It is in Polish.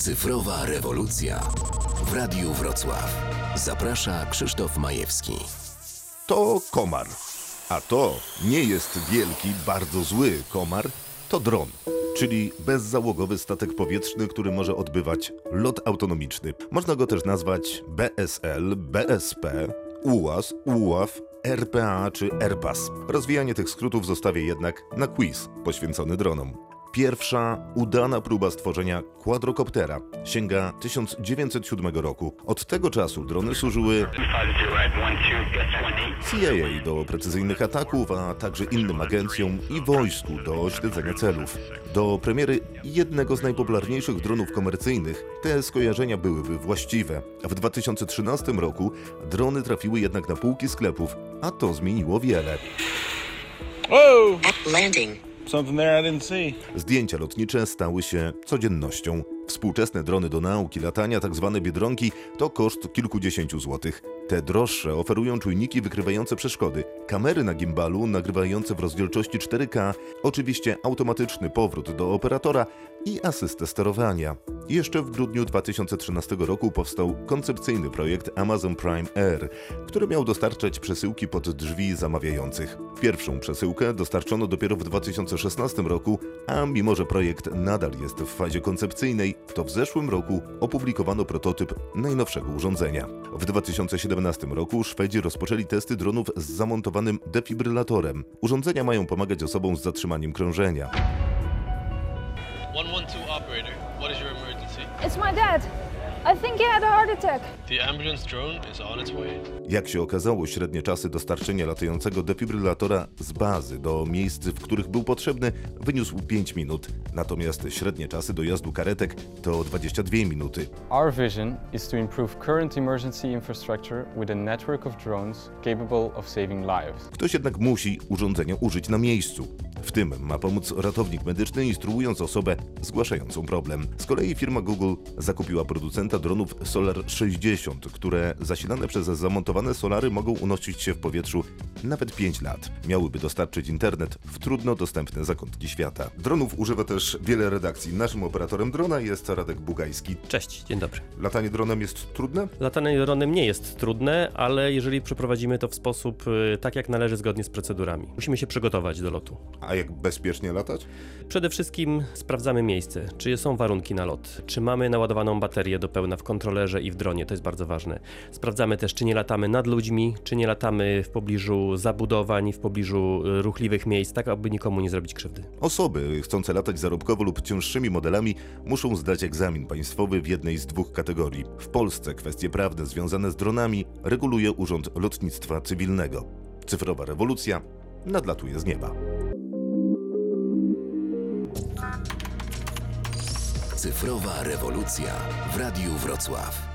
Cyfrowa rewolucja w Radiu Wrocław. Zaprasza Krzysztof Majewski. To komar. A to nie jest wielki, bardzo zły komar, to dron, czyli bezzałogowy statek powietrzny, który może odbywać lot autonomiczny. Można go też nazwać BSL, BSP, UAS, UAV, RPA czy RPAS. Rozwijanie tych skrótów zostawię jednak na quiz poświęcony dronom. Pierwsza udana próba stworzenia quadrocoptera sięga 1907 roku. Od tego czasu drony służyły CIA do precyzyjnych ataków, a także innym agencjom i wojsku do śledzenia celów. Do premiery jednego z najpopularniejszych dronów komercyjnych te skojarzenia byłyby właściwe. W 2013 roku drony trafiły jednak na półki sklepów, a to zmieniło wiele. Landing. Zdjęcia lotnicze stały się codziennością. Współczesne drony do nauki latania, tak zwane biedronki, to koszt kilkudziesięciu złotych. Te droższe oferują czujniki wykrywające przeszkody, kamery na gimbalu nagrywające w rozdzielczości 4K, oczywiście automatyczny powrót do operatora i asystę sterowania. Jeszcze w grudniu 2013 roku powstał koncepcyjny projekt Amazon Prime Air, który miał dostarczać przesyłki pod drzwi zamawiających. Pierwszą przesyłkę dostarczono dopiero w 2016 roku, a mimo że projekt nadal jest w fazie koncepcyjnej, to w zeszłym roku opublikowano prototyp najnowszego urządzenia. W 2017 roku Szwedzi rozpoczęli testy dronów z zamontowanym defibrylatorem. Urządzenia mają pomagać osobom z zatrzymaniem krążenia. 112 operator, what is your emergency? It's my dad. I think he had a heart attack. The ambulance drone is on its way. Jak się okazało, średnie czasy dostarczenia latającego defibrylatora z bazy do miejsc, w których był potrzebny, wyniósł 5 minut. Natomiast średnie czasy dojazdu karetek to 22 minuty. Our vision is to improve current emergency infrastructure with a network of drones capable of saving lives. Ktoś jednak musi urządzenia użyć na miejscu. W tym ma pomóc ratownik medyczny, instruując osobę zgłaszającą problem. Z kolei firma Google zakupiła producenta dronów Solar 60, które zasilane przez zamontowane solary mogą unosić się w powietrzu nawet 5 lat. Miałyby dostarczyć internet w trudno dostępne zakątki świata. Dronów używa też wiele redakcji. Naszym operatorem drona jest Radek Bugajski. Cześć, dzień dobry. Latanie dronem jest trudne? Latanie dronem nie jest trudne, ale jeżeli przeprowadzimy to w sposób y, tak jak należy zgodnie z procedurami. Musimy się przygotować do lotu. A jak bezpiecznie latać? Przede wszystkim sprawdzamy miejsce, czy są warunki na lot, czy mamy naładowaną baterię do pełna w kontrolerze i w dronie, to jest bardzo ważne. Sprawdzamy też, czy nie latamy nad ludźmi, czy nie latamy w pobliżu zabudowań, w pobliżu y, ruchliwych miejsc, tak aby nikomu nie zrobić krzywdy. Osoby chcące latać zarobkowo lub cięższymi modelami muszą zdać egzamin państwowy w jednej z dwóch kategorii. W Polsce kwestie prawne związane z dronami reguluje Urząd Lotnictwa Cywilnego. Cyfrowa rewolucja nadlatuje z nieba. Cyfrowa rewolucja w Radiu Wrocław.